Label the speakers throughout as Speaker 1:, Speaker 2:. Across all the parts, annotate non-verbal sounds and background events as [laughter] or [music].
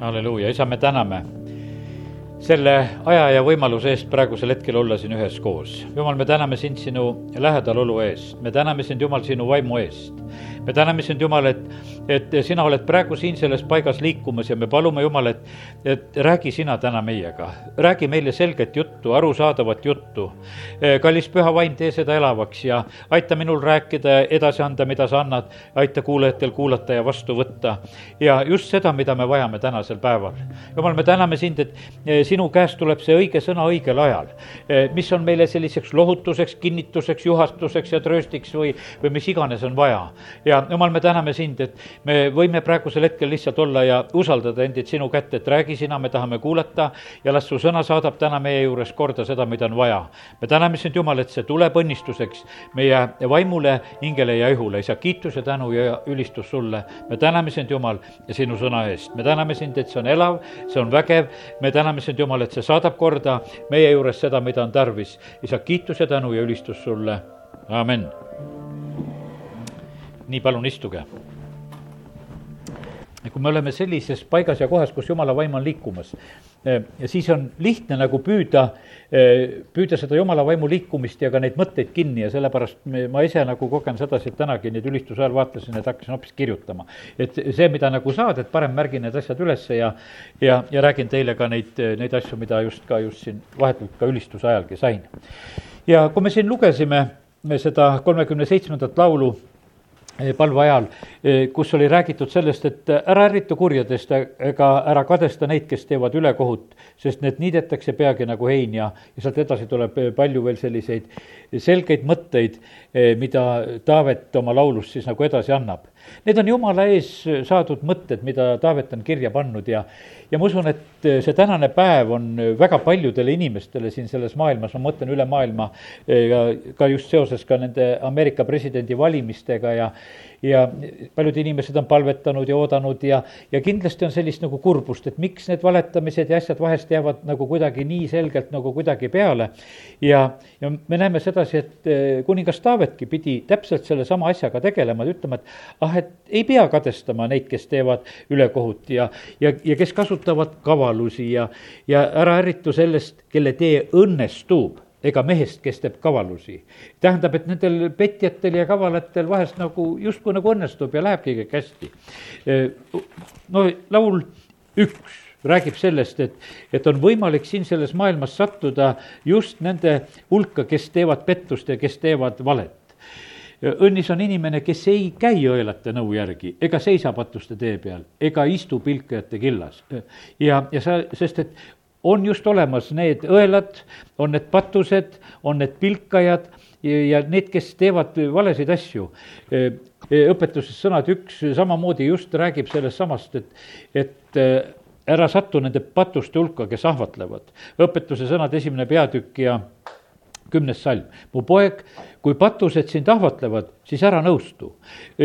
Speaker 1: halleluuja, isa, me täname selle aja ja võimaluse eest praegusel hetkel olla siin üheskoos. jumal, me täname sind sinu lähedalolu eest, me täname sind, Jumal, sinu vaimu eest. me täname sind, Jumal, et, et sina oled praegu siin selles paigas liikumas ja me palume, Jumal, et, et räägi sina täna meiega. räägi meile selget juttu, arusaadavat juttu. kallis püha vaim, tee seda elavaks ja aita minul rääkida ja edasi anda, mida sa annad. aita kuulajatel kuulata ja vastu võtta. ja just seda, mida me vajame tänasel päeval. Jumal, me täname sind, et sinu käest tuleb see õige sõna õigel ajal, mis on meile selliseks lohutuseks, kinnituseks, juhatuseks ja trööstiks või, või mis iganes on vaja. ja jumal, me täname sind, et me võime praegusel hetkel lihtsalt olla ja usaldada endid sinu kätte, et räägi sina, me tahame kuulata ja las su sõna saadab täna meie juures korda seda, mida on vaja. me täname sind, Jumal, et see tuleb õnnistuseks meie vaimule, hingele ja ihule, isa, kiitus ja tänu ja ülistus sulle. me täname sind, Jumal, sinu sõna eest, me täname sind, et see on elav, see on vägev, me täname sind, Jumal, et see saadab korda meie juures seda, mida on tarvis. isa, kiitus ja tänu ja ülistus sulle, amen. nii, palun istuge kui me oleme sellises paigas ja kohas, kus jumala vaim on liikumas, ja siis on lihtne nagu püüda, püüda seda jumala vaimu liikumist ja ka neid mõtteid kinni ja sellepärast me, ma ise nagu kogen sedasi, et tänagi neid ülistuse ajal vaatasin, et hakkasin hoopis kirjutama. et see, mida nagu saad, et parem märgin need asjad ülesse ja, ja, ja räägin teile ka neid, neid asju, mida just ka just siin vahetult ka ülistuse ajalgi sain. ja kui me siin lugesime seda kolmekümne seitsmendat laulu, palve ajal, kus oli räägitud sellest, et ära ärrita kurjadest ega ära kadesta neid, kes teevad ülekohut, sest need niidetakse peagi nagu hein ja, ja sealt edasi tuleb palju veel selliseid selgeid mõtteid, mida Taavet oma laulus siis nagu edasi annab. Need on jumala ees saadud mõtted, mida Taavet on kirja pannud ja, ja ma usun, et see tänane päev on väga paljudele inimestele siin selles maailmas, ma mõtlen üle maailma ja ka just seoses ka nende Ameerika presidendi valimistega ja ja paljud inimesed on palvetanud ja oodanud ja, ja kindlasti on sellist nagu kurbust, et miks need valetamised ja asjad vahest jäävad nagu kuidagi nii selgelt nagu kuidagi peale. ja, ja me näeme sedasi, et eh, kuningas Taavetki pidi täpselt sellesama asjaga tegelema, ütlema, et ah, et ei pea kadestama neid, kes teevad ülekohut ja, ja, ja kes kasutavad kavalusi ja, ja ära ärritu sellest, kelle tee õnnestub ega mehest, kes teeb kavalusi. tähendab, et nendel petjatel ja kavalatel vahest nagu justkui nagu õnnestub ja lähebki kõik hästi. no laul üks räägib sellest, et, et on võimalik siin selles maailmas sattuda just nende hulka, kes teevad pettust ja kes teevad valet õnnis on inimene, kes ei käi õelate nõu järgi ega seisa patuste tee peal ega istu pilkajate killas. ja, ja sa, sest et on just olemas need õelad, on need patused, on need pilkajad ja need, kes teevad valesid asju. õpetuses sõnad üks samamoodi just räägib sellest samast, et, et ära satu nende patuste hulka, kes ahvatlevad. õpetuse sõnad, esimene peatükk ja kümnes salm. mu poeg, kui patused sind ahvatlevad, siis ära nõustu.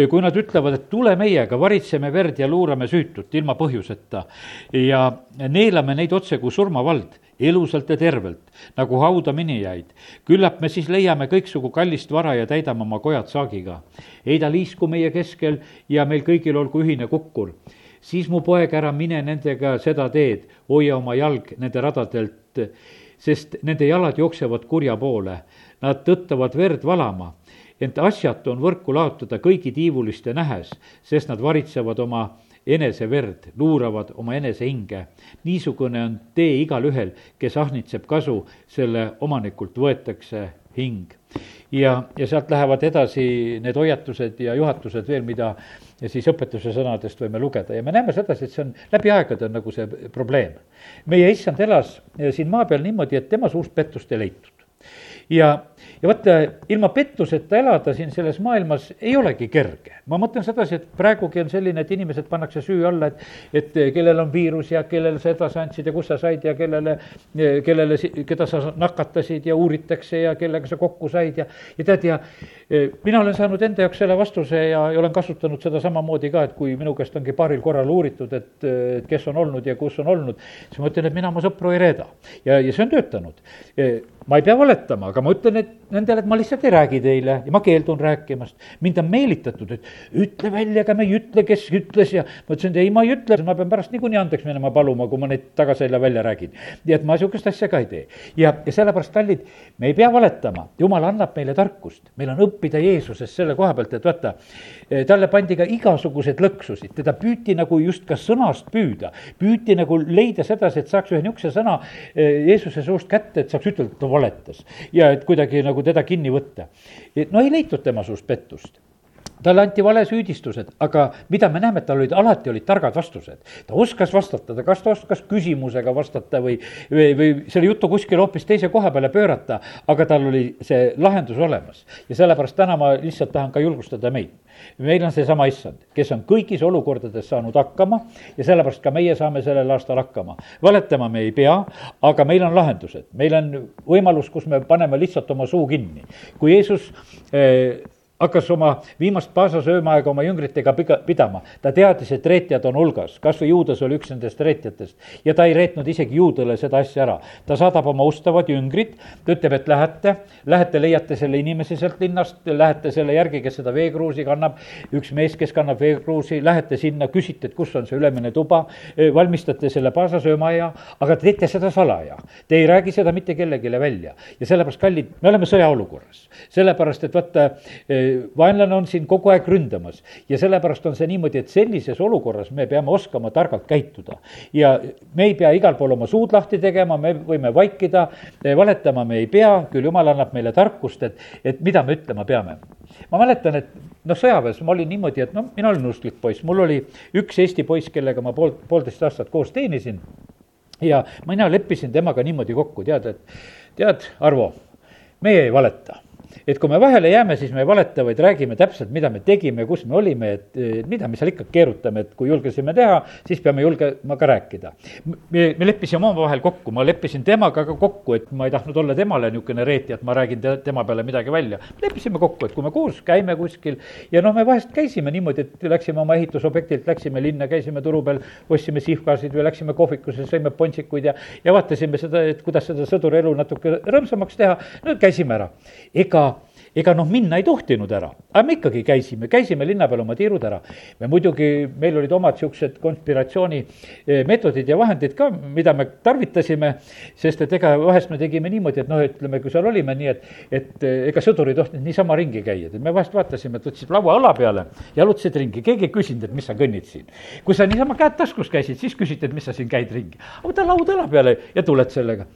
Speaker 1: kui nad ütlevad, et tule meiega, varitseme verd ja luurame süütut ilma põhjuseta ja neelame neid otse kui surmavald, elusalt ja tervelt, nagu hauda minijaid. küllap me siis leiame kõiksugu kallist vara ja täidame oma kojad saagiga. heida liisku meie keskel ja meil kõigil olgu ühine kukkur siis mu poeg, ära mine nendega seda teed, hoia oma jalg nende radadelt sest nende jalad jooksevad kurja poole. Nad tõttavad verd valama, ent asjatu on võrku laotada kõigi tiivuliste nähes, sest nad varitsevad oma enese verd, luuravad oma enese hinge. niisugune on tee igalühel, kes ahnitseb kasu, selle omanikult võetakse hing. ja, ja sealt lähevad edasi need hoiatused ja juhatused veel, mida siis õpetuse sõnadest võime lugeda ja me näeme sedasi, et see on läbi aegade on nagu see probleem. meie issand elas siin maa peal niimoodi, et tema suust pettust ei leitud. Ja ja vaata, ilma pettuseta elada siin selles maailmas ei olegi kerge. ma mõtlen sedasi, et praegugi on selline, et inimesed pannakse süü alla, et, et kellel on viirus ja kellele sa edasi andsid ja kus sa said ja kellele, kellele, keda sa nakatasid ja uuritakse ja kellega sa kokku said ja, ja tead, ja mina olen saanud enda jaoks selle vastuse ja, ja olen kasutanud seda samamoodi ka, et kui minu käest ongi paaril korral uuritud, et kes on olnud ja kus on olnud, siis ma ütlen, et mina oma sõpru ei reeda. ja, ja see on töötanud. ma ei pea valetama, aga aga ma ütlen, et nendele, et ma lihtsalt ei räägi teile ja ma keeldun rääkimast. mind on meelitatud, et ütle välja, aga me ei ütle, kes ütles ja ma ütlesin, et ei, ma ei ütle, ma pean pärast niikuinii andeks minema paluma, kui ma neid tagaselja välja räägin. nii et ma sihukest asja ka ei tee. ja, ja sellepärast, kallid, me ei pea valetama, jumal annab meile tarkust, meil on õppida Jeesusest selle koha pealt, et vaata, talle pandi ka igasuguseid lõksusid, teda püüti nagu just ka sõnast püüda, püüti nagu leida sedasi, et saaks ühe niisuguse sõna eh, Jeesuse suust kätte, et saaks ütelda, et ta valetas. ja et kuidagi nagu teda kinni võtta. no ei leitud tema suust pettust talle anti valesüüdistused, aga mida me näeme, et tal olid, alati olid targad vastused. ta oskas vastata, ta kas ta oskas küsimusega vastata või, või, või selle jutu kuskile hoopis teise koha peale pöörata, aga tal oli see lahendus olemas. ja sellepärast täna ma lihtsalt tahan ka julgustada meid. meil on seesama issand, kes on kõigis olukordades saanud hakkama ja sellepärast ka meie saame sellel aastal hakkama. valetama me ei pea, aga meil on lahendused, meil on võimalus, kus me paneme lihtsalt oma suu kinni. kui Jeesus eh, hakkas oma viimast paasa söömaaega oma jüngritega piga, pidama. ta teadis, et reetjad on hulgas, kas või Juudas oli üks nendest reetjatest. ja ta ei reetnud isegi Juudale seda asja ära. ta saadab oma ustavad jüngrid, ta ütleb, et lähete, lähete, leiate selle inimese sealt linnast, lähete selle järgi, kes seda veekruusi kannab. üks mees, kes kannab veekruusi, lähete sinna, küsite, et kus on see ülemine tuba, valmistate selle paasa söömaaia, aga teete seda salaja. Te ei räägi seda mitte kellelegi välja ja sellepärast, kallid, me oleme sõjaolukorras. sellepärast, et vaata vaenlane on siin kogu aeg ründamas. Ja sellepärast on see niimoodi, et sellises olukorras me peame oskama targalt käituda. ja me ei pea igal pool oma suud lahti tegema, me võime vaikida, valetama me ei pea, küll jumal annab meile tarkust, et, et mida me ütlema peame. ma mäletan, et noh, sõjaväes ma olin niimoodi, et noh, mina olin usklik poiss, mul oli üks Eesti poiss, kellega ma pool, poolteist aastat koos teenisin. Ja mina leppisin temaga niimoodi kokku, tead, et tead, Arvo, meie ei valeta et kui me vahele jääme, siis me ei valeta, vaid räägime täpselt, mida me tegime, kus me olime, et mida me seal ikka keerutame, et kui julgesime teha, siis peame julgema ka rääkida. me, me leppisime omavahel kokku, ma leppisin temaga ka kokku, et ma ei tahtnud olla temale niisugune reetja, et ma räägin te, tema peale midagi välja. leppisime kokku, et kui me koos käime kuskil ja noh, me vahest käisime niimoodi, et läksime oma ehitusobjektilt, läksime linna, käisime turu peal, ostsime sihvkasid või läksime kohvikusse, sõime pontsikuid ja, ja vaatasime seda, et kuidas seda sõduri elu natuke rõõmsamaks teha, no käisime ära. ega ega noh, minna ei tohtinud ära, aga me ikkagi käisime, käisime linna peal oma tiirud ära. me muidugi, meil olid omad niisugused konspiratsioonimeetodid eh, ja vahendid ka, mida me tarvitasime, sest et ega vahest me tegime niimoodi, et noh, ütleme, kui seal olime nii, et, et eh, ega sõdur ei tohtinud niisama ringi käia, et me vahest vaatasime, et võtsid laua õla peale, jalutasid ringi, keegi ei küsinud, et mis sa kõnnid siin. kui sa niisama käed taskus käisid, siis küsiti, et mis sa siin käid ringi. võta laud õla peale ja tuled sellega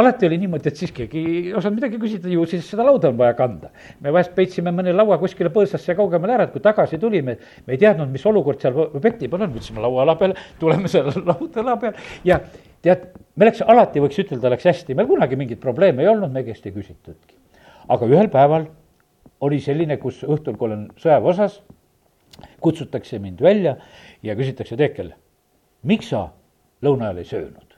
Speaker 1: alati oli niimoodi, et siis keegi ei osanud midagi küsida, ju siis seda lauda on vaja kanda. me vahest peitsime mõne laua kuskile põõsasse kaugemale ära, et kui tagasi tulime, me ei teadnud, mis olukord seal objekti peal on, võtsime lauaala peale, tuleme selle [laughs] laudala peale ja tead, me läks, alati võiks ütelda, läks hästi, meil kunagi mingeid probleeme ei olnud, me käest ei küsitudki. aga ühel päeval oli selline, kus õhtul, kui olen sõjaväeosas, kutsutakse mind välja ja küsitakse Teekel, miks sa lõuna ajal ei söönud?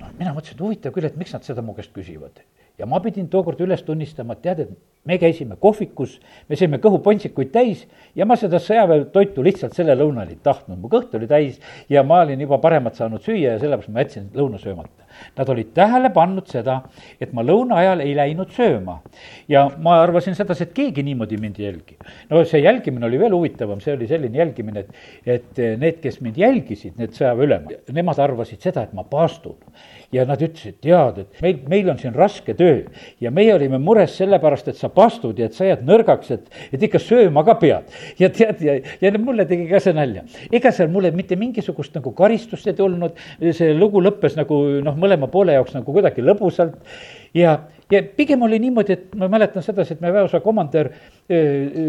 Speaker 1: Noh, mina mõtlesin, et huvitav küll, et miks nad seda mu käest küsivad. ja ma pidin tookord üles tunnistama, et tead, et me käisime kohvikus, me sõime kõhupontsikuid täis ja ma seda sõjaväetoitu lihtsalt selle lõunal ei tahtnud, mu kõht oli täis ja ma olin juba paremat saanud süüa ja sellepärast ma jätsin lõuna söömata. Nad olid tähele pannud seda, et ma lõuna ajal ei läinud sööma. ja ma arvasin sedasi, et keegi niimoodi mind ei jälgi. no see jälgimine oli veel huvitavam, see oli selline jälgimine, et, et need, kes mind jälgisid, need sõjaväeülemad, nemad arvasid seda, et ma paastun ja nad ütlesid, tead, et meil, meil on siin raske töö ja meie olime mures sellepärast, et sa pastud ja et sa jääd nõrgaks, et, et ikka sööma ka pead. ja tead, ja, ja mulle tegi ka see nalja. ega seal mulle mitte mingisugust nagu karistust ei tulnud, see lugu lõppes nagu noh, mõlema poole jaoks nagu kuidagi lõbusalt. Ja ja pigem oli niimoodi, et ma mäletan sedasi, et meie väeosa komandör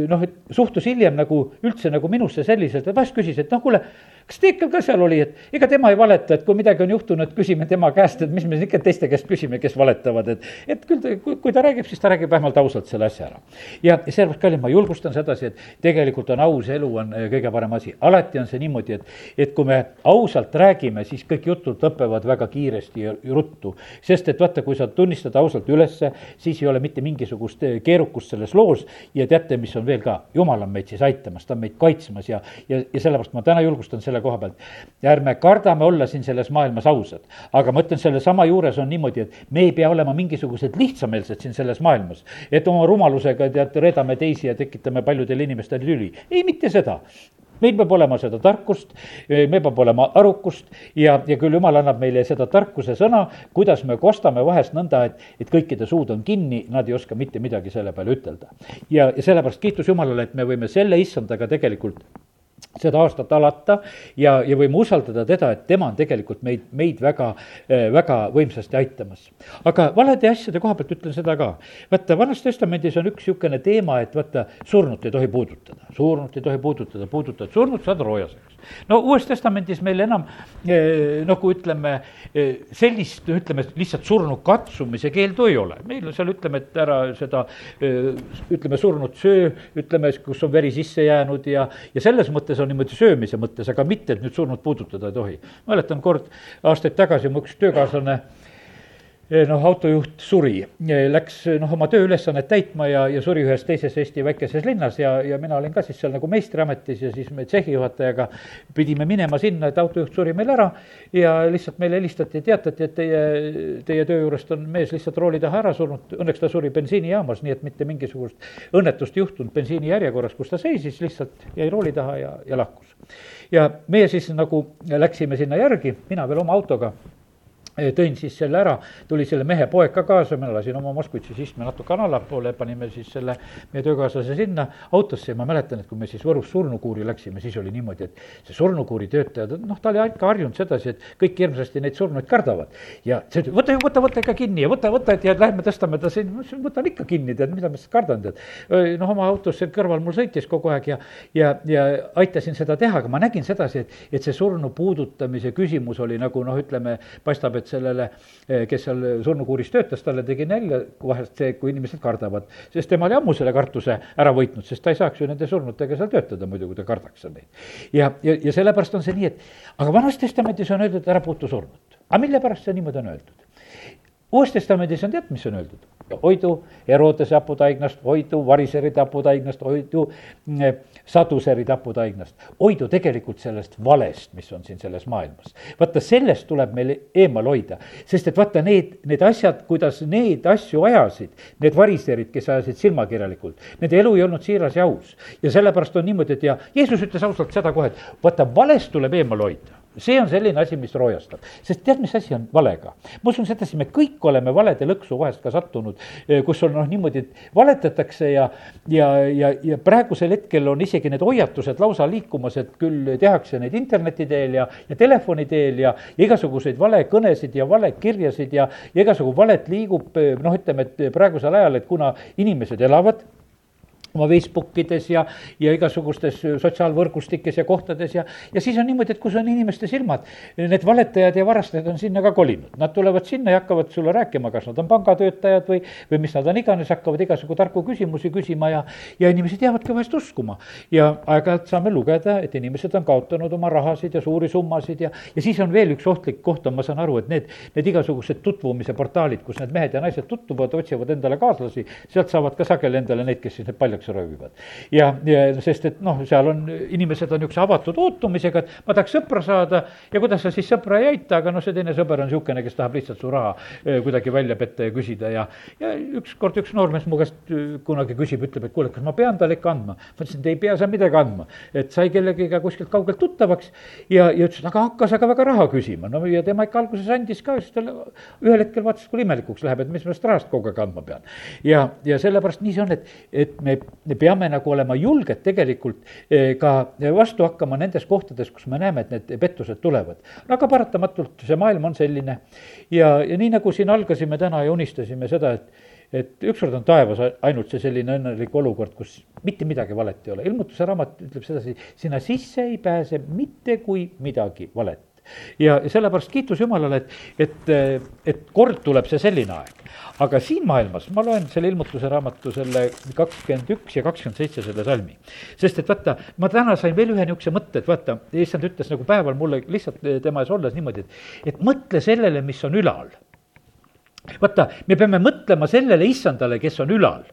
Speaker 1: noh, et suhtus hiljem nagu üldse nagu minusse selliselt, et vahest küsis, et noh, kuule, kas Teekel ka seal oli, et ega tema ei valeta, et kui midagi on juhtunud, küsime tema käest, et mis me ikka teiste käest küsime, kes valetavad, et, et küll ta, kui, kui ta räägib, siis ta räägib vähemalt ausalt selle asja ära. ja, sellepärast, kallid, ma julgustan sedasi, et tegelikult on aus elu on kõige parem asi, alati on see niimoodi, et, et kui me ausalt räägime, siis kõik jutud lõpevad väga kiiresti ja ruttu. sest et vaata, kui sa tunnistad ausalt üles ülesse, siis ei ole mitte mingisugust keerukust selles loos ja teate, mis on veel ka, jumal on meid siis aitamas, ta on meid kaitsmas ja, ja, ja sellepärast ma täna julgustan selle koha pealt. ärme kardame olla siin selles maailmas ausad, aga ma ütlen, sellesama juures on niimoodi, et me ei pea olema mingisugused lihtsameelsed siin selles maailmas. et oma rumalusega tead, reedame teisi ja tekitame paljudele inimestele tüli, ei, mitte seda meil peab olema seda tarkust, meil peab olema arukust ja, ja küll jumal annab meile seda tarkuse sõna, kuidas me kostame vahest nõnda, et, et kõikide suud on kinni, nad ei oska mitte midagi selle peale ütelda. ja, ja sellepärast kiitus Jumalale, et me võime selle issandaga tegelikult seda aastat alata ja, ja võime usaldada teda, et tema on tegelikult meid, meid väga, väga võimsasti aitamas. aga valede asjade koha pealt ütlen seda ka. vaata, Vanas Testamendis on üks niisugune teema, et vaata, surnut ei tohi puudutada, surnut ei tohi puudutada, puudutad surnut, saad roojaseks. No Uues Testamendis meil enam nagu ütleme, sellist, ütleme lihtsalt surnu katsumise keeldu ei ole. meil on seal, ütleme, et ära seda, ütleme, surnut söö, ütleme, kus on veri sisse jäänud ja, ja selles mõttes on niimoodi söömise mõttes, aga mitte, et nüüd surnud puudutada ei tohi. mäletan kord aastaid tagasi mu üks töökaaslane Eh, noh, autojuht suri, eh, läks noh, oma tööülesannet täitma ja, ja suri ühes teises Eesti väikeses linnas ja, ja mina olin ka siis seal nagu meistriametis ja siis me tsehhi juhatajaga pidime minema sinna, et autojuht suri meil ära ja lihtsalt meile helistati teatati, et teie, teie töö juurest on mees lihtsalt rooli taha ära surnud, õnneks ta suri bensiinijaamas, nii et mitte mingisugust õnnetust ei juhtunud bensiinijärjekorras, kus ta seisis, lihtsalt jäi rooli taha ja, ja lahkus. ja meie siis nagu läksime sinna järgi, mina veel oma autoga tõin siis selle ära, tuli selle mehe poeg ka kaasa, ma lasin oma Moskvitšis istme natuke allapoole, panime siis selle meie töökaaslase sinna autosse ja ma mäletan, et kui me siis Võrus surnukuuri läksime, siis oli niimoodi, et see surnukuuri töötajad, noh, ta oli ikka harjunud sedasi, et kõik hirmsasti neid surnuid kardavad. ja see ütles, võta, võta, võta ikka kinni ja võta, võta, et ja lähme tõstame ta siin, ma ütlesin, võtan ikka kinni, tead, mida ma siis kardan, tead. noh, oma autos seal kõrval mul sõitis kogu aeg ja, ja, ja aitasin seda teha, aga ma nägin sedasi, et, et see surnu puudutamise küsimus oli nagu noh, ütleme, paistab, et sellele, eh, kes seal surnukuuris töötas, talle tegi nälja vahest see, kui inimesed kardavad. sest tema oli ammu selle kartuse ära võitnud, sest ta ei saaks ju nende surnutega seal töötada muidu, kui ta kardaks neid. ja, ja, ja sellepärast on see nii, et aga Vanas Testamendis on öeldud, ära puutu surnut. aga mille pärast see niimoodi on öeldud? Uues Testamendis on tead, mis on öeldud? hoidu Herodese haputaignast, hoidu variseri taputaignast, hoidu mm, saduseri taputaignast. hoidu tegelikult sellest valest, mis on siin selles maailmas. vaata, sellest tuleb meil eemal hoida, sest et vaata, need, need asjad, kuidas need asju ajasid, need variserid, kes ajasid silmakirjalikult, nende elu ei olnud siiras ja aus. ja sellepärast on niimoodi, et ja Jeesus ütles ausalt seda kohe, et vaata, valest tuleb eemal hoida see on selline asi, mis roojastab, sest tead, mis asi on valega? ma usun sedasi, me kõik oleme valede lõksu vahest ka sattunud, eh, kus on noh, niimoodi, et valetatakse ja, ja, ja, ja praegusel hetkel on isegi need hoiatused lausa liikumas, et küll tehakse neid interneti teel ja, ja telefoni teel ja, igasuguseid valekõnesid ja valekirjasid ja, ja igasugu valet liigub, eh, noh, ütleme, et praegusel ajal, et kuna inimesed elavad oma Facebookides ja, ja igasugustes sotsiaalvõrgustikes ja kohtades ja, ja siis on niimoodi, et kus on inimeste silmad, need valetajad ja varastajad on sinna ka kolinud. Nad tulevad sinna ja hakkavad sulle rääkima, kas nad on pangatöötajad või, või mis nad on iganes, hakkavad igasugu tarku küsimusi küsima ja, ja inimesed jäävadki vahest uskuma. ja aeg-ajalt saame lugeda, et inimesed on kaotanud oma rahasid ja suuri summasid ja, ja siis on veel üks ohtlik koht on, ma saan aru, et need, need igasugused tutvumise portaalid, kus need mehed ja naised tutvuvad, otsivad endale kaaslasi, sealt saavad ka sageli endale neid, kes siis need paljaks paljaks röövivad. ja, ja sest, et noh, seal on, inimesed on niisuguse avatud ootumisega, et ma tahaks sõpra saada ja kuidas sa siis sõpra ei aita, aga noh, see teine sõber on niisugune, kes tahab lihtsalt su raha eh, kuidagi välja petta ja küsida ja, ja ükskord üks noormees mu käest eh, kunagi küsib, ütleb, et kuule, kas ma pean talle ikka andma. ma ütlesin, et ei pea sa midagi andma, et sai kellegiga kuskilt kaugelt tuttavaks ja, ja ütles, et aga hakkas aga väga raha küsima, no ja tema ikka alguses andis ka, siis tal ühel hetkel vaatas, kui imelikuks läheb, et mis ma sellest rahast kogu aeg andma pean. ja, ja sellepärast nii see on, et, et me me peame nagu olema julged tegelikult eh, ka vastu hakkama nendes kohtades, kus me näeme, et need pettused tulevad. aga paratamatult see maailm on selline. Ja, ja nii nagu siin algasime täna ja unistasime seda, et et ükskord on taevas ainult see selline õnnelik olukord, kus mitte midagi valet ei ole, ilmutuse raamat ütleb sedasi, sinna sisse ei pääse mitte kui midagi valet ja sellepärast kiitus Jumalale, et, et, et kord tuleb see selline aeg. aga siin maailmas, ma loen selle ilmutuse raamatu selle kakskümmend üks ja kakskümmend seitse selle salmi. sest et vaata, ma täna sain veel ühe niisuguse mõtte, et vaata, issand ütles nagu päeval mulle lihtsalt tema ees olles niimoodi, et, et mõtle sellele, mis on ülal vaata, me peame mõtlema sellele issandale, kes on ülal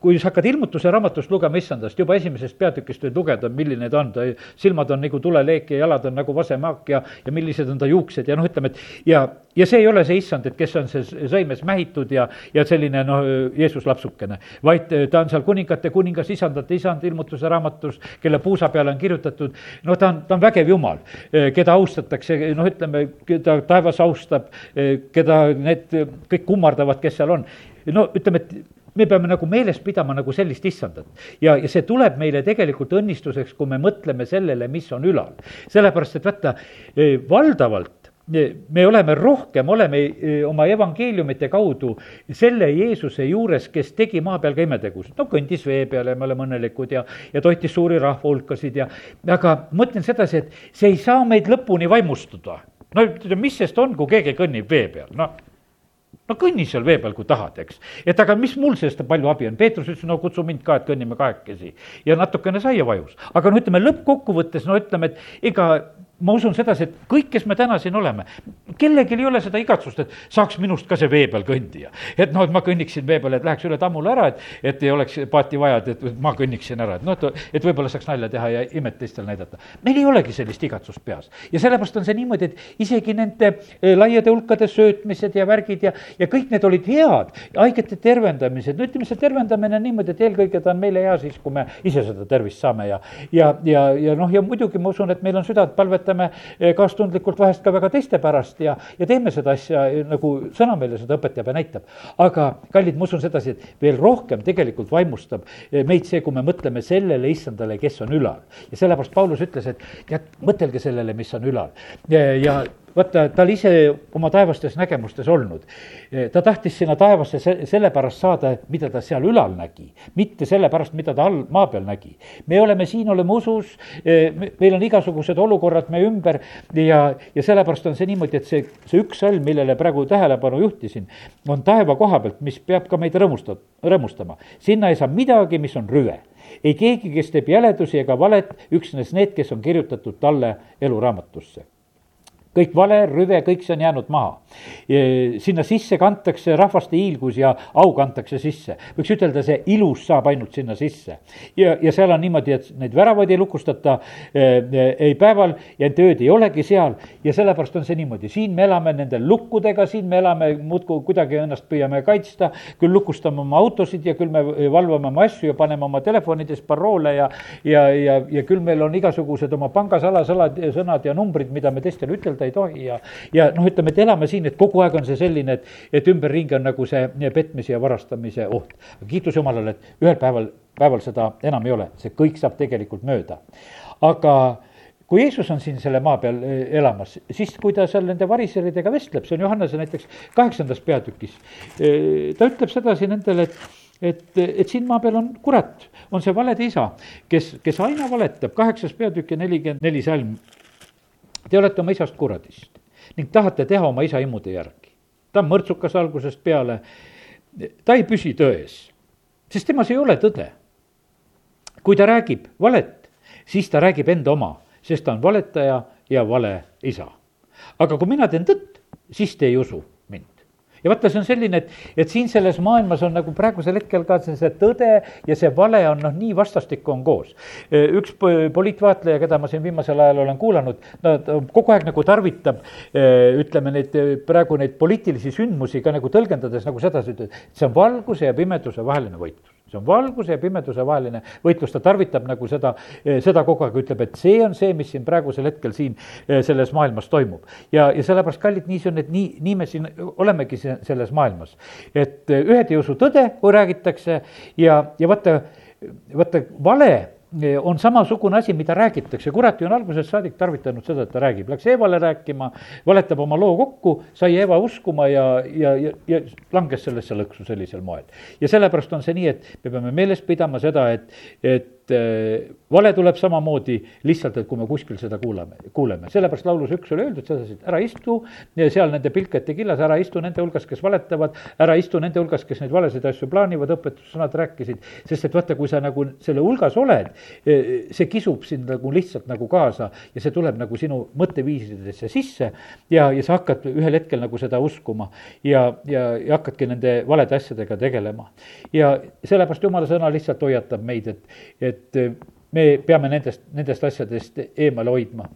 Speaker 1: kui sa hakkad ilmutuse raamatust lugema issandast, juba esimesest peatükist võid lugeda, milline ta on, ta silmad on nagu tuleleek ja jalad on nagu vasemaak ja, ja millised on ta juuksed ja noh, ütleme, et ja, ja see ei ole see issand, et kes on see sõimes mähitud ja, ja selline noh, Jeesus lapsukene. vaid ta on seal kuningate kuningas, isandate isand ilmutuse raamatus, kelle puusa peale on kirjutatud, no ta on, ta on vägev jumal, keda austatakse, noh, ütleme, keda taevas austab, keda need kõik kummardavad, kes seal on no ütleme, et me peame nagu meeles pidama nagu sellist issandat. ja, ja see tuleb meile tegelikult õnnistuseks, kui me mõtleme sellele, mis on ülal. sellepärast, et vaata, e, valdavalt e, me oleme rohkem, oleme e, oma evangeeliumite kaudu selle Jeesuse juures, kes tegi maa peal ka imetegusid. no kõndis vee peal ja me oleme õnnelikud ja, ja toitis suuri rahvahulkasid ja, aga mõtlen sedasi, et see ei saa meid lõpuni vaimustada. no mis sest on, kui keegi kõnnib vee peal, noh no kõnni seal vee peal, kui tahad, eks. et aga mis mul sellest palju abi on, Peetrus ütles, no kutsu mind ka, et kõnnime kahekesi. ja natukene saia vajus, aga no ütleme lõppkokkuvõttes, no ütleme, et ega ma usun sedasi, et kõik, kes me täna siin oleme, kellelgi ei ole seda igatsust, et saaks minust ka see vee peal kõndija. et noh, et ma kõnniksin vee peal, et läheks üle tammule ära, et, et ei oleks paati vaja, et, et ma kõnniksin ära, et noh, et, et võib-olla saaks nalja teha ja imet teistele näidata. meil ei olegi sellist igatsust peas ja sellepärast on see niimoodi, et isegi nende eh, laiade hulkade söötmised ja värgid ja, ja kõik need olid head, haigete tervendamised, no ütleme, see tervendamine on niimoodi, et eelkõige ta on meile hea siis, kui me ise seda tervist saame ja, ja, ja, ja noh, ja muidugi ma usun, et meil on südant palvet tunnetame eh, kaastundlikult vahest ka väga teiste pärast ja, ja teeme seda asja eh, nagu sõna meile seda õpetab ja näitab. aga kallid, ma usun sedasi, et veel rohkem tegelikult vaimustab eh, meid see, kui me mõtleme sellele issandale, kes on ülal. ja sellepärast Paulus ütles, et tead, mõtelge sellele, mis on ülal ja, ja vaata, ta oli ise oma taevastes nägemustes olnud. ta tahtis sinna taevasse se-, sellepärast saada, mida ta seal ülal nägi, mitte sellepärast, mida ta all, maa peal nägi. me oleme siin, oleme usus, meil on igasugused olukorrad meie ümber ja, ja sellepärast on see niimoodi, et see, see üks salm, millele praegu tähelepanu juhtisin, on taeva koha pealt, mis peab ka meid rõõmusta-, rõõmustama. sinna ei saa midagi, mis on rüve ei keegi, kes teeb jäledusi ega valet, üksnes need, kes on kirjutatud talle eluraamatusse kõik vale, rüve, kõik see on jäänud maha. sinna sisse kantakse rahvaste hiilgus ja au kantakse sisse. võiks ütelda, see ilus saab ainult sinna sisse. ja, ja seal on niimoodi, et neid väravaid ei lukustata äh, ei päeval ja ööd ei olegi seal ja sellepärast on see niimoodi, siin me elame nende lukkudega, siin me elame muudkui kuidagi ennast püüame kaitsta, küll lukustame oma autosid ja küll me valvame oma asju ja paneme oma telefonides paroole ja, ja, ja, ja küll meil on igasugused oma pangasalasõnad, sõnad ja numbrid, mida me teistele ütelda ei tohi ja, ja noh, ütleme, et elame siin, et kogu aeg on see selline, et, et ümberringi on nagu see petmise ja varastamise oht. kiitus Jumalale, et ühel päeval, päeval seda enam ei ole, see kõik saab tegelikult mööda. aga kui Jeesus on siin selle maa peal e, elamas, siis kui ta seal nende variseridega vestleb, see on Johannese näiteks kaheksandas peatükis, e, ta ütleb sedasi nendele, et et, et siin maa peal on kurat, on see valede isa, kes, kes aina valetab, kaheksas peatükk ja nelikümmend neli salm Te olete oma isast kuradist ning tahate teha oma isa imude järgi. ta on mõrtsukas algusest peale, ta ei püsi tões, sest temas ei ole tõde. kui ta räägib valet, siis ta räägib enda oma, sest ta on valetaja ja vale isa. aga kui mina teen tõtt, siis te ei usu ja vaata, see on selline, et, et siin selles maailmas on nagu praegusel hetkel ka see, see tõde ja see vale on noh, nii vastastikku on koos. üks poliitvaatleja, keda ma siin viimasel ajal olen kuulanud, no ta kogu aeg nagu tarvitab ütleme neid praegu neid poliitilisi sündmusi ka nagu tõlgendades nagu sedasi, et see on valguse ja pimeduse vaheline võitlus see on valguse ja pimeduse vaheline võitlus, ta tarvitab nagu seda, eh, seda kogu aeg, ütleb, et see on see, mis siin praegusel hetkel siin eh, selles maailmas toimub. ja, ja sellepärast, kallid, nii see on, et nii, nii me siin olemegi selles maailmas. et eh, ühed ei usu tõde, kui räägitakse ja, ja vaata, vaata vale on samasugune asi, mida räägitakse, kurat ju on algusest saadik tarvitanud seda, et ta räägib, läks Eevale rääkima, valetab oma loo kokku, sai Eeva uskuma ja, ja, ja, ja langes sellesse lõksu sellisel moel. ja sellepärast on see nii, et me peame meeles pidama seda, et, et äh, vale tuleb samamoodi lihtsalt, et kui me kuskil seda kuulame, kuuleme, sellepärast laulus üks oli öeldud sedasi, et ära istu seal nende pilkete killas, ära istu nende hulgas, kes valetavad, ära istu nende hulgas, kes neid valesid asju plaanivad, õpetussõnad rääkisid, sest et vaata, kui sa nagu selle hulgas oled, eh, see kisub sind nagu lihtsalt nagu kaasa ja see tuleb nagu sinu mõtteviisidesse sisse ja, ja sa hakkad ühel hetkel nagu seda uskuma ja, ja, ja hakkadki nende valede asjadega tegelema. ja sellepärast jumala sõna lihtsalt hoiatab meid, et, et me peame nendest, nendest asjadest eemale hoidma.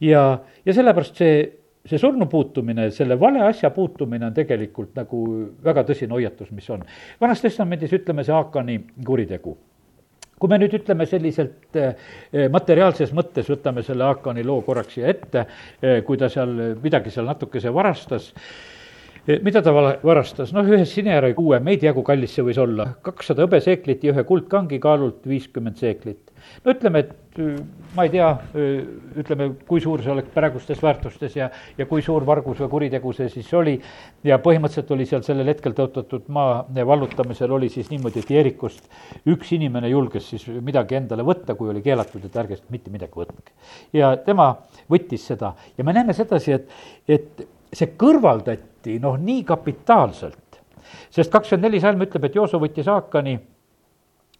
Speaker 1: ja, ja sellepärast see, see surnu puutumine, selle vale asja puutumine on tegelikult nagu väga tõsine hoiatus, mis on. vanas testamendis ütleme see Haakani kuritegu kui me nüüd ütleme selliselt eh, materiaalses mõttes, võtame selle Haakani loo korraks siia ette, eh, kui ta seal midagi seal natukese varastas, eh, mida ta vala-, varastas, noh, ühe sinejärve kuue, meid jagu kallis see võis olla, kakssada hõbeseeklit ja ühe kuldkangi kaalult viiskümmend seeklit no ütleme, et äh, ma ei tea, äh, ütleme, kui suur see oleks praegustes väärtustes ja, ja kui suur vargus või kuritegu see siis oli. ja põhimõtteliselt oli seal sellel hetkel tõotatud maa vallutamisel oli siis niimoodi, et Jerikust üks inimene julges siis midagi endale võtta, kui oli keelatud, et ärge mitte midagi võtke. ja tema võttis seda ja me näeme sedasi, et, et see kõrvaldati noh, nii kapitaalselt, sest kakskümmend neli salm ütleb, et Jooso võttis Haakani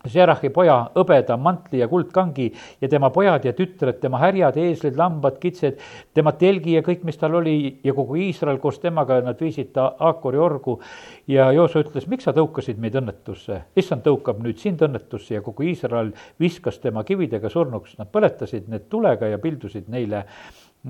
Speaker 1: Serachi poja hõbeda mantli ja kuldkangi ja tema pojad ja tütred, tema härjad, eeslid, lambad, kitsed, tema telgi ja kõik, mis tal oli ja kogu Iisrael koos temaga, nad viisid ta Aakori orgu. ja Jooso ütles, miks sa tõukasid meid õnnetusse, issand tõukab nüüd sind õnnetusse ja kogu Iisrael viskas tema kividega surnuks, nad põletasid need tulega ja pildusid neile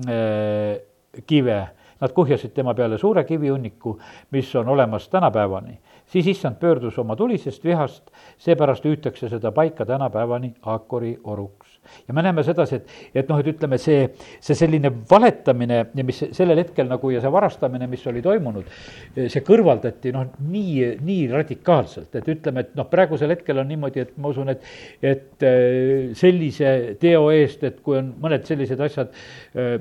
Speaker 1: äh, kive. Nad kuhjasid tema peale suure kivihunniku, mis on olemas tänapäevani siis issand pöördus oma tulisest vihast, seepärast hüütakse seda paika tänapäevani Aakori oruks. ja me näeme sedasi, et, et noh, et ütleme, see, see selline valetamine ja mis sellel hetkel nagu ja see varastamine, mis oli toimunud, see kõrvaldati noh, nii, nii radikaalselt, et ütleme, et noh, praegusel hetkel on niimoodi, et ma usun, et, et äh, sellise teo eest, et kui on mõned sellised asjad äh,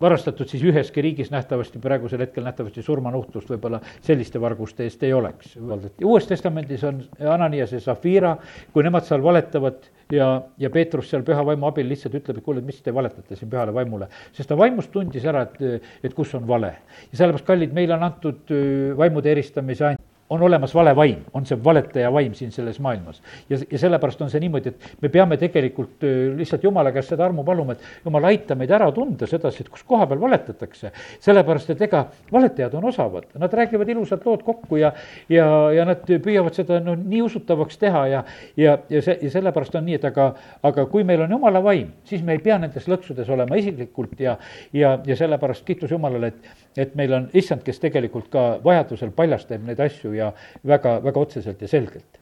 Speaker 1: varastatud, siis üheski riigis nähtavasti praegusel hetkel nähtavasti surmanuhtlust võib-olla selliste varguste eest ei oleks. uues testamendis on Ananias ja Zafira, kui nemad seal valetavad ja, ja Peetrus seal püha vaimu abil lihtsalt ütleb, et kuule, mis te valetate siin pühale vaimule. sest ta vaimust tundis ära, et, et kus on vale. ja sellepärast, kallid, meile on antud vaimude eristamise and on olemas vale vaim, on see valetaja vaim siin selles maailmas. ja, ja sellepärast on see niimoodi, et me peame tegelikult lihtsalt Jumala käest seda armu paluma, et Jumal, aita meid ära tunda sedasi, et kus koha peal valetatakse. sellepärast, et ega valetajad on osavad, nad räägivad ilusad lood kokku ja, ja, ja nad püüavad seda noh, nii usutavaks teha ja, ja, ja see, ja sellepärast on nii, et aga, aga kui meil on Jumala vaim, siis me ei pea nendes lõksudes olema isiklikult ja, ja, ja sellepärast kiitus Jumalale, et et meil on issand, kes tegelikult ka vajadusel paljastab neid asju ja väga, väga otseselt ja selgelt.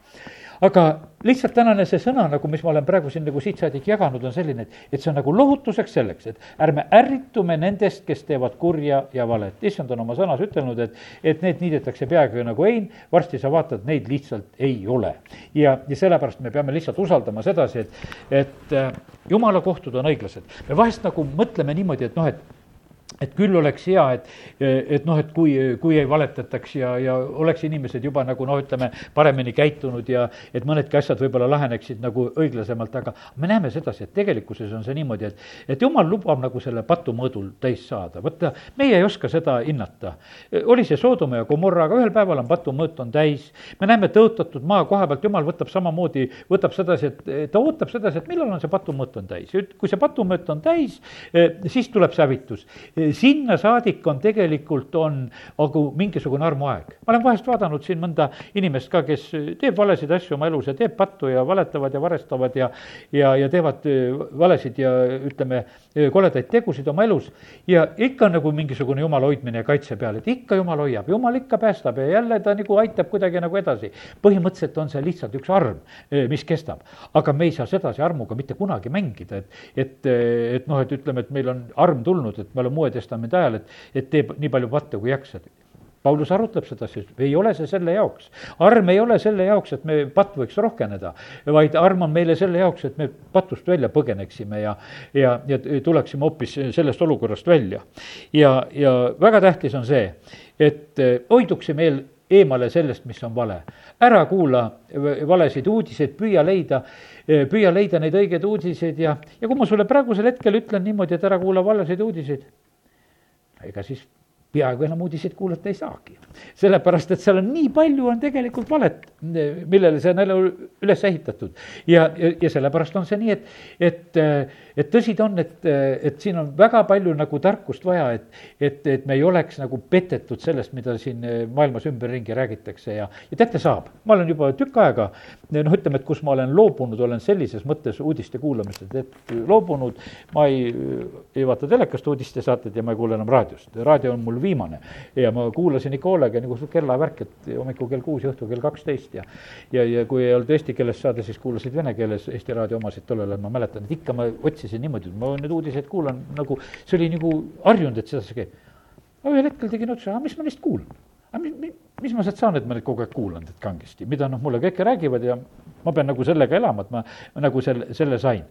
Speaker 1: aga lihtsalt tänane see sõna nagu, mis ma olen praegu siin nagu siit saadik jaganud, on selline, et, et see on nagu lohutuseks selleks, et ärme ärritume nendest, kes teevad kurja ja valet. issand on oma sõnas ütelnud, et, et need niidetakse peaaegu nagu hein, varsti sa vaatad, neid lihtsalt ei ole. ja, ja sellepärast me peame lihtsalt usaldama sedasi, et, et äh, jumala kohtud on õiglased. me vahest nagu mõtleme niimoodi, et noh, et et küll oleks hea, et, et noh, et kui, kui ei valetataks ja, ja oleks inimesed juba nagu noh, ütleme, paremini käitunud ja et mõnedki asjad võib-olla laheneksid nagu õiglasemalt, aga me näeme sedasi, et tegelikkuses on see niimoodi, et, et jumal lubab nagu selle patumõõdul täis saada, vaata, meie ei oska seda hinnata. oli see Soodoma ja Gomorra, aga ühel päeval on patumõõt on täis, me näeme tõotatud maa koha pealt, jumal võtab samamoodi, võtab sedasi, et ta ootab sedasi, et millal on see patumõõt on täis, kui see patumõõt on täis, siis tuleb see hävitus sinna saadik on tegelikult, on nagu mingisugune armuaeg. ma olen vahest vaadanud siin mõnda inimest ka, kes teeb valesid asju oma elus ja teeb pattu ja valetavad ja varestavad ja ja, ja teevad äh, valesid ja ütleme, äh, koledaid tegusid oma elus ja ikka on nagu mingisugune jumala hoidmine ja kaitse peal, et ikka jumal hoiab, jumal ikka päästab ja jälle ta nagu aitab kuidagi nagu edasi. põhimõtteliselt on see lihtsalt üks arm, äh, mis kestab, aga me ei saa sedasi armuga mitte kunagi mängida, et, et, et noh, et ütleme, et meil on arm tulnud, et me oleme Uue Testamendi ajal, et, et teeb nii palju patte, kui jaksad. Paulus arutleb seda, sest ei ole see selle jaoks. arm ei ole selle jaoks, et me patt võiks rohkeneda, vaid arm on meile selle jaoks, et me patust välja põgeneksime ja, ja, ja tuleksime hoopis sellest olukorrast välja. ja, ja väga tähtis on see, et hoiduksime eel eemale sellest, mis on vale. ära kuula valesid uudiseid, püüa leida, püüa leida neid õigeid uudiseid ja, ja kui ma sulle praegusel hetkel ütlen niimoodi, et ära kuula valesid uudiseid, ega siis peaaegu enam uudiseid kuulata ei saagi. sellepärast, et seal on nii palju, on tegelikult valet, millele see on jälle üles ehitatud. ja, ja, ja sellepärast on see nii, et, et, et tõsi ta on, et, et siin on väga palju nagu tarkust vaja, et, et, et me ei oleks nagu petetud sellest, mida siin maailmas ümberringi räägitakse ja, ja teate, saab. ma olen juba tükk aega, noh, ütleme, et kus ma olen loobunud, olen sellises mõttes uudiste kuulamisest, et loobunud, ma ei, ei vaata telekast uudistesaateid ja ma ei kuule enam raadiost, raadio on mul viimane. ja ma kuulasin ikka hoolega nagu kellavärk, et hommikul kell kuus ja õhtul kell kaksteist ja ja, ja kui ei olnud eesti keeles saade, siis kuulasid vene keeles Eesti Raadio omasid, tollel ajal ma mäletan, et ikka ma otsisin niimoodi, ma neid uudiseid kuulan nagu, see oli nagu harjunud, et sedasi käib. aga ühel hetkel tegin aga mis ma neist kuulan? aga mis, mis, mis ma sealt saan, et ma neid kogu aeg kuulan, et kangesti, mida noh, mulle kõik räägivad ja ma pean nagu sellega elama, et ma, ma nagu selle, selle sain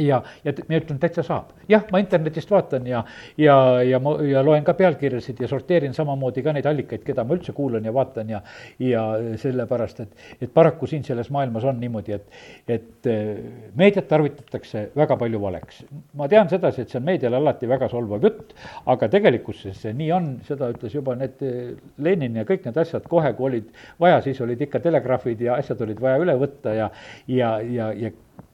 Speaker 1: ja, ja ma ütlen, täitsa saab. jah, ma internetist vaatan ja, ja, ja ma, ja loen ka pealkirjasid ja sorteerin samamoodi ka neid allikaid, keda ma üldse kuulan ja vaatan ja, ja sellepärast, et, et paraku siin selles maailmas on niimoodi, et, et eh, meediat tarvitatakse väga palju valeks. ma tean sedasi, et see on meediale alati väga solvav jutt, aga tegelikkuses see nii on, seda ütles juba need eh, Lenin ja kõik need asjad kohe, kui olid vaja, siis olid ikka telegraafid ja asjad olid vaja üle võtta ja, ja, ja, ja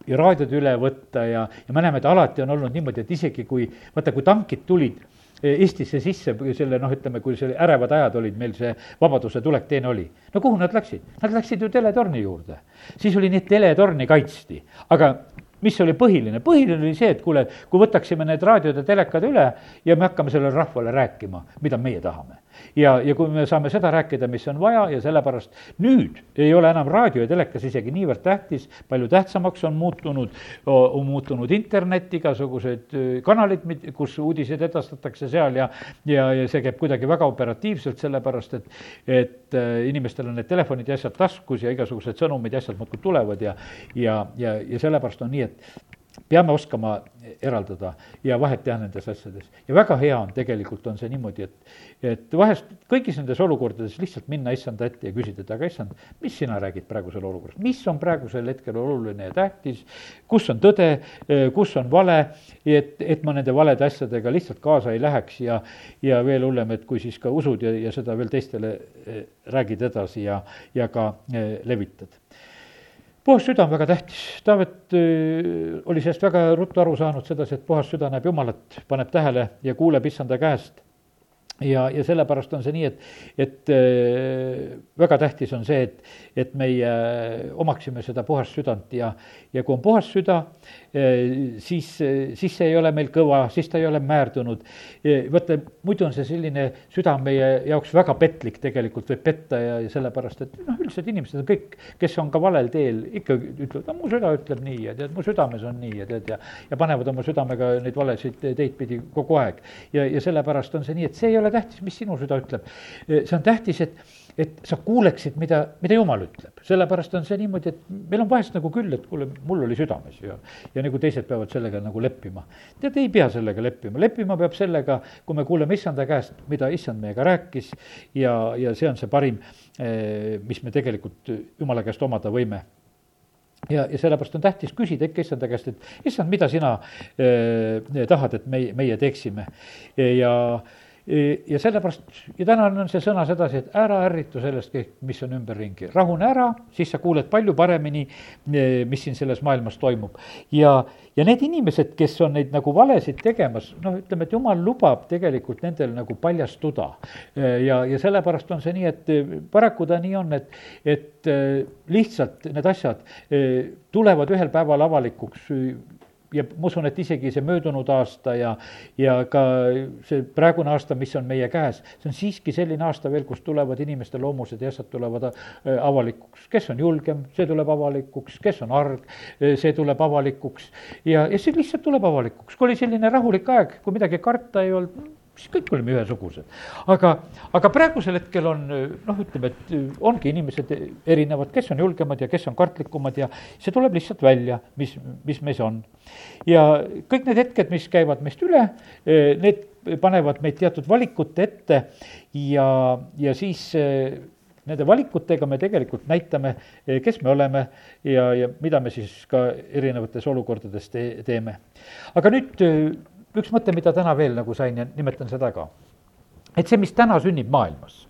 Speaker 1: ja raadiod üle võtta ja, ja me näeme, et alati on olnud niimoodi, et isegi kui, vaata, kui tankid tulid eh, Eestisse sisse, selle noh, ütleme, kui see ärevad ajad olid, meil see vabaduse tulek teine oli. no kuhu nad läksid? Nad läksid ju teletorni juurde. siis oli nii, et teletorni kaitsti, aga mis oli põhiline? põhiline oli see, et kuule, kui võtaksime need raadiod ja telekad üle ja me hakkame sellele rahvale rääkima, mida meie tahame ja, ja kui me saame seda rääkida, mis on vaja ja sellepärast nüüd ei ole enam raadio ja telekas isegi niivõrd tähtis, palju tähtsamaks on muutunud, on muutunud internet, igasugused kanalid, kus uudiseid edastatakse seal ja, ja, ja see käib kuidagi väga operatiivselt, sellepärast et, et inimestel on need telefonid ja asjad taskus ja igasugused sõnumid ja asjad muudkui tulevad ja, ja, ja, ja sellepärast on nii, et peame oskama eraldada ja vahet teha nendes asjades. ja väga hea on, tegelikult on see niimoodi, et, et vahest kõigis nendes olukordades lihtsalt minna issanda ette ja küsida, et aga issand, mis sina räägid praegusel olukorras, mis on praegusel hetkel oluline ja tähtis, kus on tõde, kus on vale, et, et ma nende valede asjadega lihtsalt kaasa ei läheks ja, ja veel hullem, et kui siis ka usud ja, ja seda veel teistele eh, räägid edasi ja, ja ka eh, levitad puhas süda on väga tähtis, Taavet äh, oli sellest väga ruttu aru saanud sedasi, et puhas süda näeb Jumalat, paneb tähele ja kuuleb issanda käest ja, ja sellepärast on see nii, et, et äh, väga tähtis on see, et, et meie omaksime seda puhast südant ja, ja kui on puhas süda, äh, siis, siis see ei ole meil kõva, siis ta ei ole määrdunud. Äh, vaata, muidu on see selline süda meie jaoks väga petlik tegelikult, võib petta ja, ja sellepärast, et noh, üldiselt inimesed on kõik, kes on ka valel teel, ikka ütlevad, no mu süda ütleb nii ja tead, mu südames on nii ja tead ja, ja panevad oma südamega neid valesid teid pidi kogu aeg. ja, ja sellepärast on see nii, et see ei ole ole tähtis, mis sinu süda ütleb. see on tähtis, et, et sa kuuleksid, mida, mida jumal ütleb. sellepärast on see niimoodi, et meil on vahest nagu küll, et kuule, mul oli südames ja, ja nagu teised peavad sellega nagu leppima. tead, ei pea sellega leppima, leppima peab sellega, kui me kuuleme issanda käest, mida issand meiega rääkis ja, ja see on see parim, eh, mis me tegelikult jumala käest omada võime ja, ja sellepärast on tähtis küsida ikka issanda käest, et issand, mida sina äh, tahad, et meie, meie teeksime ja äh, ja sellepärast, ja täna on see sõna sedasi, et ära ärritu sellest kõik, mis on ümberringi, rahune ära, siis sa kuuled palju paremini, mis siin selles maailmas toimub. ja, ja need inimesed, kes on neid nagu valesid tegemas, noh, ütleme, et jumal lubab tegelikult nendel nagu paljastuda. ja, ja sellepärast on see nii, et paraku ta nii on, et, et lihtsalt need asjad tulevad ühel päeval avalikuks ja ma usun, et isegi see möödunud aasta ja, ja ka see praegune aasta, mis on meie käes, see on siiski selline aasta veel, kus tulevad inimeste loomused ja asjad tulevad äh, avalikuks. kes on julgem, see tuleb avalikuks, kes on arg, äh, see tuleb avalikuks ja, ja see lihtsalt tuleb avalikuks. kui oli selline rahulik aeg, kui midagi karta ei olnud, siis kõik olime ühesugused. aga, aga praegusel hetkel on noh, ütleme, et ongi inimesed erinevad, kes on julgemad ja kes on kartlikumad ja see tuleb lihtsalt välja, mis, mis meis on. ja kõik need hetked, mis käivad meist üle, need panevad meid teatud valikute ette ja, ja siis nende valikutega me tegelikult näitame, kes me oleme ja, ja mida me siis ka erinevates olukordades te, teeme. aga nüüd üks mõte, mida täna veel nagu sain ja nimetan seda ka. et see, mis täna sünnib maailmas,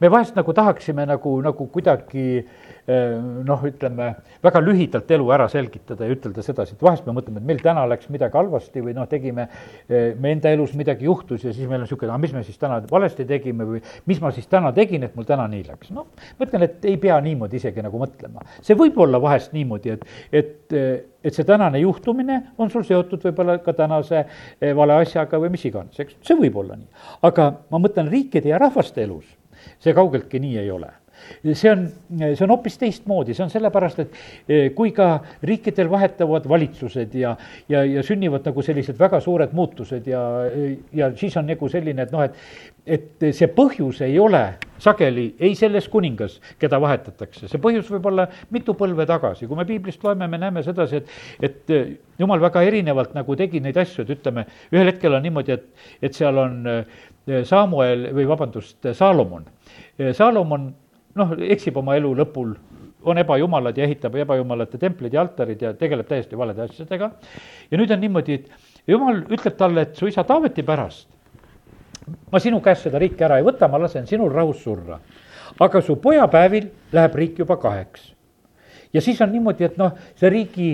Speaker 1: me vahest nagu tahaksime nagu, nagu kuidagi eh, noh, ütleme väga lühidalt elu ära selgitada ja ütelda sedasi, et vahest me mõtleme, et meil täna läks midagi halvasti või noh, tegime, eh, me enda elus midagi juhtus ja siis meil on niisugune, aga mis me siis täna valesti tegime või mis ma siis täna tegin, et mul täna nii läks. noh, ma ütlen, et ei pea niimoodi isegi nagu mõtlema. see võib olla vahest niimoodi, et, et, et see tänane juhtumine on sul seotud võib-olla ka tänase eh, vale asjaga või mis iganes, eks, see võib olla nii. aga ma mõtlen riikide ja rahvaste elus see kaugeltki nii ei ole. See on, see on hoopis teistmoodi, see on sellepärast, et eh, kui ka riikidel vahetuvad valitsused ja, ja, ja sünnivad nagu sellised väga suured muutused ja, ja siis on nagu selline, et noh, et, et see põhjus ei ole sageli ei selles kuningas, keda vahetatakse, see põhjus võib olla mitu põlve tagasi, kui me piiblist loeme, me näeme sedasi, et, et jumal väga erinevalt nagu tegi neid asju, et ütleme, ühel hetkel on niimoodi, et, et seal on Samuel või vabandust, Saalomon. Saalomon noh, eksib oma elu lõpul, on ebajumalad ja ehitab ebajumalate templid ja altarid ja tegeleb täiesti valede asjadega. ja nüüd on niimoodi, et jumal ütleb talle, et su isa Taaveti pärast ma sinu käest seda riiki ära ei võta, ma lasen sinul rahus surra. aga su pojapäevil läheb riik juba kaheks. Ja siis on niimoodi, et noh, see riigi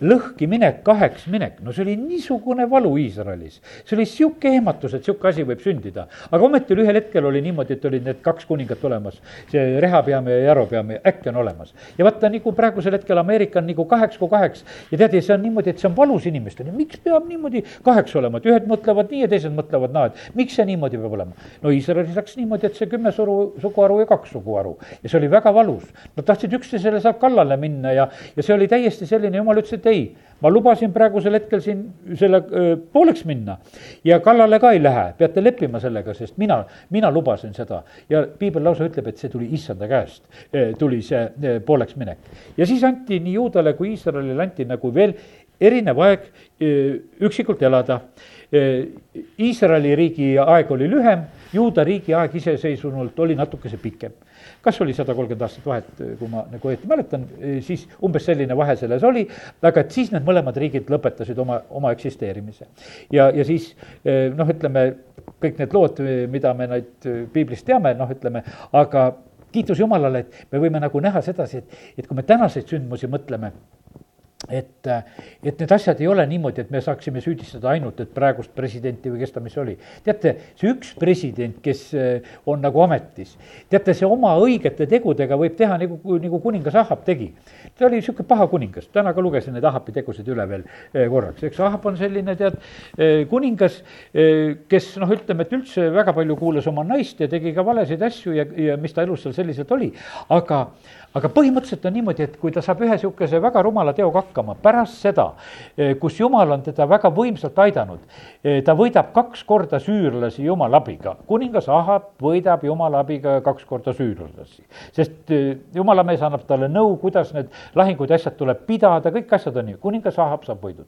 Speaker 1: lõhkiminek, kaheks minek, no see oli niisugune valu Iisraelis. see oli sihuke ehmatus, et sihuke asi võib sündida. aga ometi ühel hetkel oli niimoodi, et olid need kaks kuningat olemas. see Rehapeam ja Jaropeam ja äkki on olemas. ja vaata, nagu praegusel hetkel Ameerika on nagu kaheks kui kaheks. ja tead, ja see on niimoodi, et see on valus inimestele, miks peab niimoodi kaheks olema, et ühed mõtlevad nii ja teised mõtlevad naa, et miks see niimoodi peab olema. no Iisraelis läks niimoodi, et see kümme suru, suguharu ja kaks suguharu ja see oli väga valus. Nad tahtsid üksteisele sealt kallale minna ja, ja see oli täiesti selline, jumal ütles, et ei, ma lubasin praegusel hetkel siin selle pooleks minna ja kallale ka ei lähe, peate leppima sellega, sest mina, mina lubasin seda. ja piibel lausa ütleb, et see tuli issanda käest, tuli see pooleks minek. ja siis anti nii juudale kui Iisraelile anti nagu veel erinev aeg üksikult elada. Iisraeli riigi aeg oli lühem, juuda riigi aeg iseseisvunult oli natukese pikem kas oli sada kolmkümmend aastat vahet, kui ma nagu õieti mäletan, siis umbes selline vahe selles oli, aga et siis need mõlemad riigid lõpetasid oma, oma eksisteerimise. ja, ja siis noh, ütleme, kõik need lood, mida me neid piiblist teame, noh, ütleme, aga kiitus Jumalale, et me võime nagu näha sedasi, et, et kui me tänaseid sündmusi mõtleme, et, et need asjad ei ole niimoodi, et me saaksime süüdistada ainult, et praegust presidenti või kes ta, mis oli. teate, see üks president, kes eh, on nagu ametis, teate, see oma õigete tegudega võib teha nagu, nagu kuningas Ahab tegi. ta oli niisugune paha kuningas, täna ka lugesin neid Ahabi tegusid üle veel eh, korraks, eks Ahab on selline, tead, eh, kuningas, kes noh, ütleme, et üldse väga palju kuulas oma naist ja tegi ka valesid asju ja, ja mis ta elus seal selliselt oli, aga aga põhimõtteliselt on niimoodi, et kui ta saab ühe niisuguse väga rumala teoga hakkama, pärast seda, eh, kus jumal on teda väga võimsalt aidanud, eh, ta võidab kaks korda süürlasi jumala abiga. kuningas Ahab võidab jumala abiga kaks korda süürlasi. sest eh, jumala mees annab talle nõu, kuidas need lahingud ja asjad tuleb pidada, kõik asjad on nii, kuningas Ahab saab võidud.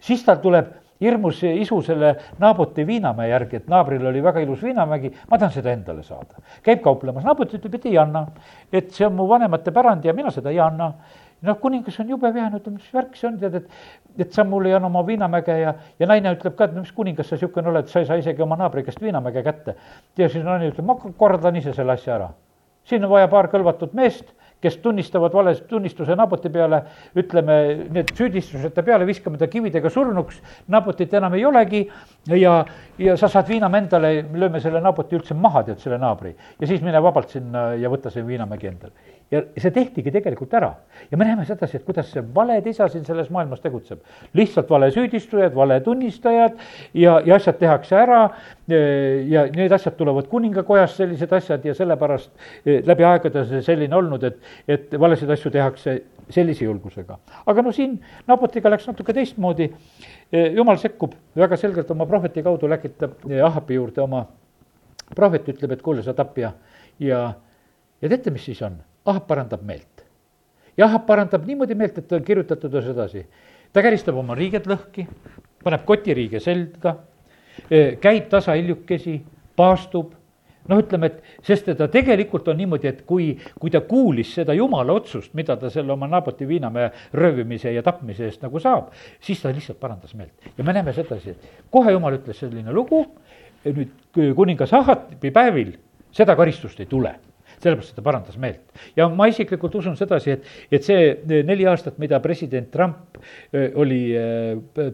Speaker 1: siis tal tuleb hirmus isu selle Naaboti viinamäe järgi, et naabril oli väga ilus viinamägi, ma tahan seda endale saada. käib kauplemas, Naabot ütleb, et ei anna, et see on mu vanemate pärand ja mina seda ei anna. noh, kuningas on jube vihane, ütleb, mis värk see on, tead, et, et sa mulle ei anna oma viinamäge ja, ja naine ütleb ka, et no mis kuningas sa niisugune oled, sa ei saa isegi oma naabri käest viinamäge kätte. ja siis naine ütleb, ma korraldan ise selle asja ära. Siin on vaja paar kõlvatut meest kes tunnistavad vale tunnistuse Naboti peale, ütleme need süüdistused ta peale, viskame ta kividega surnuks, Nabotit enam ei olegi. Ja, ja sa saad viinamäe endale, lööme selle Naboti üldse maha, tead, selle naabri. ja siis mine vabalt sinna ja võta see viinamägi endale ja see tehtigi tegelikult ära. ja me näeme sedasi, et kuidas see valed isa siin selles maailmas tegutseb. lihtsalt valesüüdistajad, valetunnistajad ja, ja asjad tehakse ära ja need asjad tulevad kuningakojast, sellised asjad ja sellepärast eh, läbi aegade see selline olnud, et, et valesid asju tehakse sellise julgusega. aga no siin Nabotiga läks natuke teistmoodi, eh, jumal sekkub väga selgelt oma prohveti kaudu, läkitab eh, Ahabi juurde oma prohvet, ütleb, et kuule, sa tapja ja, ja teate, mis siis on? Ahab parandab meelt. ja Ahab parandab niimoodi meelt, et on kirjutatud ühes edasi. ta käristab oma riiged lõhki, paneb kotiriige selga, käib tasa hiljukesi, paastub, noh, ütleme, et sest ta tegelikult on niimoodi, et kui, kui ta kuulis seda jumala otsust, mida ta selle oma Naboti viinamäe röövimise ja tapmise eest nagu saab, siis ta lihtsalt parandas meelt. ja me näeme sedasi, et kohe jumal ütles selline lugu, nüüd kuningas Ahati päevil seda karistust ei tule sellepärast, ta parandas meelt. ja ma isiklikult usun sedasi, et, et see neli aastat, mida president Trump oli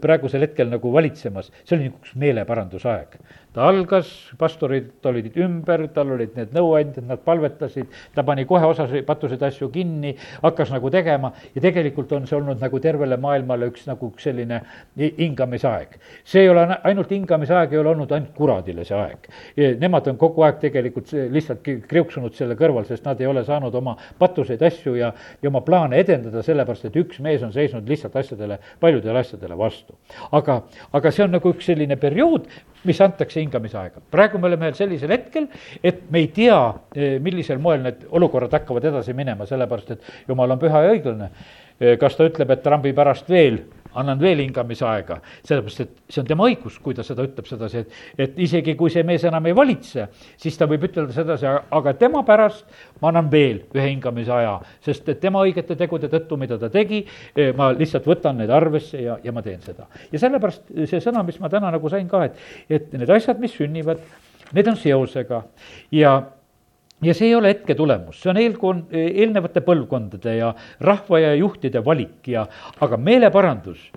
Speaker 1: praegusel hetkel nagu valitsemas, see oli niisugune meeleparandusaeg ta algas, pastorid olid ümber, tal olid need nõuandjad, nad palvetasid, ta pani kohe osasid patuseid asju kinni, hakkas nagu tegema ja tegelikult on see olnud nagu tervele maailmale üks nagu üks selline hingamisaeg. see ei ole ainult hingamisaeg, ei ole olnud ainult kuradile see aeg. Nemad on kogu aeg tegelikult lihtsalt kriuksunud selle kõrval, sest nad ei ole saanud oma patuseid asju ja, ja oma plaane edendada, sellepärast et üks mees on seisnud lihtsalt asjadele, paljudele asjadele vastu. aga, aga see on nagu üks selline periood, mis antakse hingamisaega. praegu me oleme sellisel hetkel, et me ei tea, eh, millisel moel need olukorrad hakkavad edasi minema, sellepärast et jumal on püha ja õiglane. Eh, kas ta ütleb, et trambi pärast veel annan veel hingamisaega, sellepärast et see on tema õigus, kui ta seda ütleb sedasi, et, et isegi kui see mees enam ei valitse, siis ta võib ütelda sedasi, aga tema pärast ma annan veel ühe hingamisaja, sest et tema õigete tegude tõttu, mida ta tegi, eh, ma lihtsalt võtan need arvesse ja, ja ma teen seda. ja sellepärast see sõna, mis ma täna nagu sain ka, et, et need asjad, mis sünnivad, need on seosega ja ja see ei ole hetke tulemus, see on eelkon-, eelnevate põlvkondade ja rahva ja juhtide valik ja, aga meeleparandus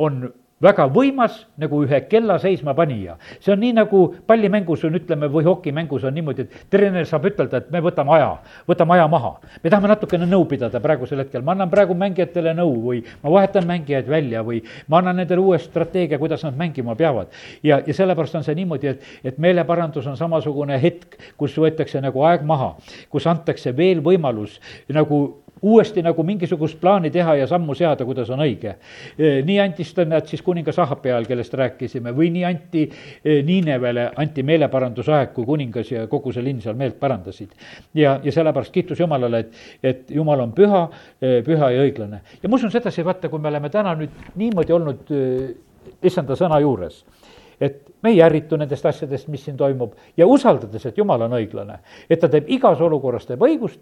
Speaker 1: on väga võimas nagu ühe kella seismapanija. see on nii, nagu pallimängus on, ütleme, või hokimängus on niimoodi, et treener saab ütelda, et me võtame aja, võtame aja maha. me tahame natukene nõu pidada praegusel hetkel, ma annan praegu mängijatele nõu või ma vahetan mängijaid välja või ma annan nendele uue strateegia, kuidas nad mängima peavad. ja, ja sellepärast on see niimoodi, et, et meeleparandus on samasugune hetk, kus võetakse nagu aeg maha, kus antakse veel võimalus nagu uuesti nagu mingisugust plaani teha ja sammu seada, kuidas on õige. E, nii antis ta nad siis kuningas Ahapi ajal, kellest rääkisime, või nii anti e, Niinevele, anti meeleparandusaeg, kui kuningas ja kogu see linn seal meelt parandasid. ja, ja sellepärast kiitus Jumalale, et, et Jumal on püha, e, püha ja õiglane. ja ma usun sedasi, vaata, kui me oleme täna nüüd niimoodi olnud issanda sõna juures et me ei ärritu nendest asjadest, mis siin toimub ja usaldades, et Jumal on õiglane, et ta teeb igas olukorras, teeb õigust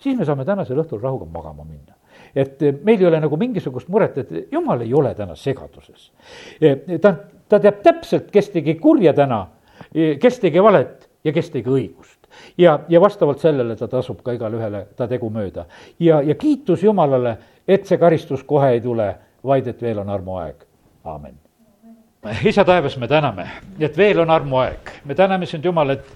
Speaker 1: siis me saame tänasel õhtul rahuga magama minna. et eh, meil ei ole nagu mingisugust muret, et jumal ei ole täna segaduses. Eh, ta, ta teab täpselt, kes tegi kurja täna, eh, kes tegi valet ja kes tegi õigust ja, ja vastavalt sellele ta tasub ka igale ühele ta tegu mööda. ja, ja kiitus Jumalale, et see karistus kohe ei tule, vaid et veel on armuaeg, aamen. Isa taevas, me täname, et veel on armuaeg, me täname sind, Jumal, et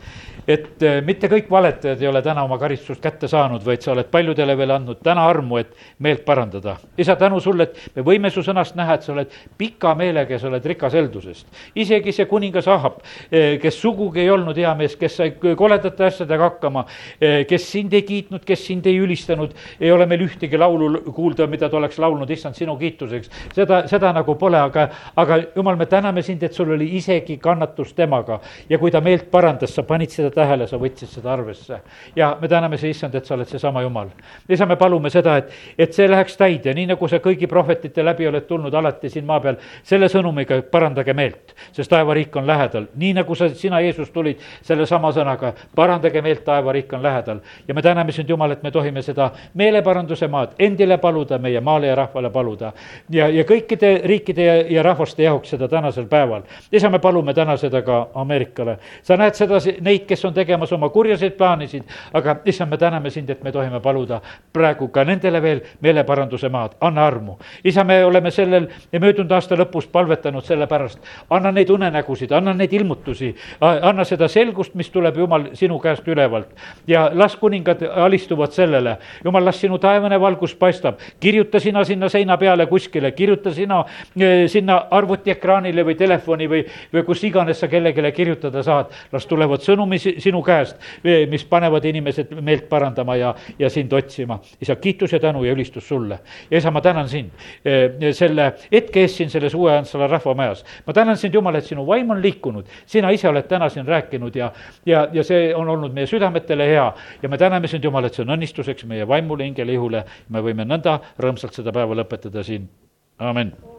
Speaker 1: et äh, mitte kõik valetajad ei ole täna oma karistust kätte saanud, vaid sa oled paljudele veel andnud täna armu, et meelt parandada. isa, tänu sulle, et me võime su sõnast näha, et sa oled pika meelega ja sa oled rikas heldusest. isegi see kuningas Ahab, äh, kes sugugi ei olnud hea mees, kes sai koledate asjadega hakkama, äh, kes sind ei kiitnud, kes sind ei ülistanud, ei ole meil ühtegi laulu kuulda, mida ta oleks laulnud, issand, sinu kiituseks. seda, seda nagu pole, aga, aga jumal, me täname sind, et sul oli isegi kannatus temaga ja kui ta meelt parandas, sa panid seda tähele, sa võtsid seda arvesse. ja me täname see issand, et sa oled seesama Jumal. isa, me palume seda, et, et see läheks täide, nii nagu sa kõigi prohvetite läbi oled tulnud alati siin maa peal, selle sõnumiga, parandage meelt, sest taevariik on lähedal. nii nagu sa, sina, Jeesus, tulid sellesama sõnaga, parandage meelt, taevariik on lähedal. ja me täname sind, Jumal, et me tohime seda meeleparanduse maad endile paluda, meie maale ja rahvale paluda. ja, ja kõikide riikide ja, ja rahvaste jaoks seda tänasel päeval. isa, me palume täna seda ka Ameerikale. sa näed seda, neid, kes on tegemas oma kurjaseid plaanisid, aga issand, me täname sind, et me tohime paluda praegu ka nendele veel meeleparanduse maad, anna armu. isa, me oleme sellel möödunud aasta lõpus palvetanud selle pärast, anna neid unenägusid, anna neid ilmutusi, anna seda selgust, mis tuleb, Jumal, sinu käest ülevalt. ja las kuningad alistuvad sellele, Jumal, las sinu taevane valgus paistab, kirjuta sina sinna seina peale kuskile, kirjuta sina eh, sinna arvutiekraanile või telefoni või, või kus iganes sa kellelegi kirjutada saad, las tulevad sõnumid sinu käest, mis panevad inimesed meelt parandama ja, ja sind otsima. isa, kiitus ja tänu ja ülistus sulle. ja isa, ma tänan sind eh, selle hetke eest siin selles uue Antsala rahvamajas. ma tänan sind, Jumal, et sinu vaim on liikunud, sina ise oled täna siin rääkinud ja, ja, ja see on olnud meie südametele hea ja me täname sind, Jumal, et see on õnnistuseks meie vaimule, hingele, ihule. me võime nõnda rõõmsalt seda päeva lõpetada siin, amin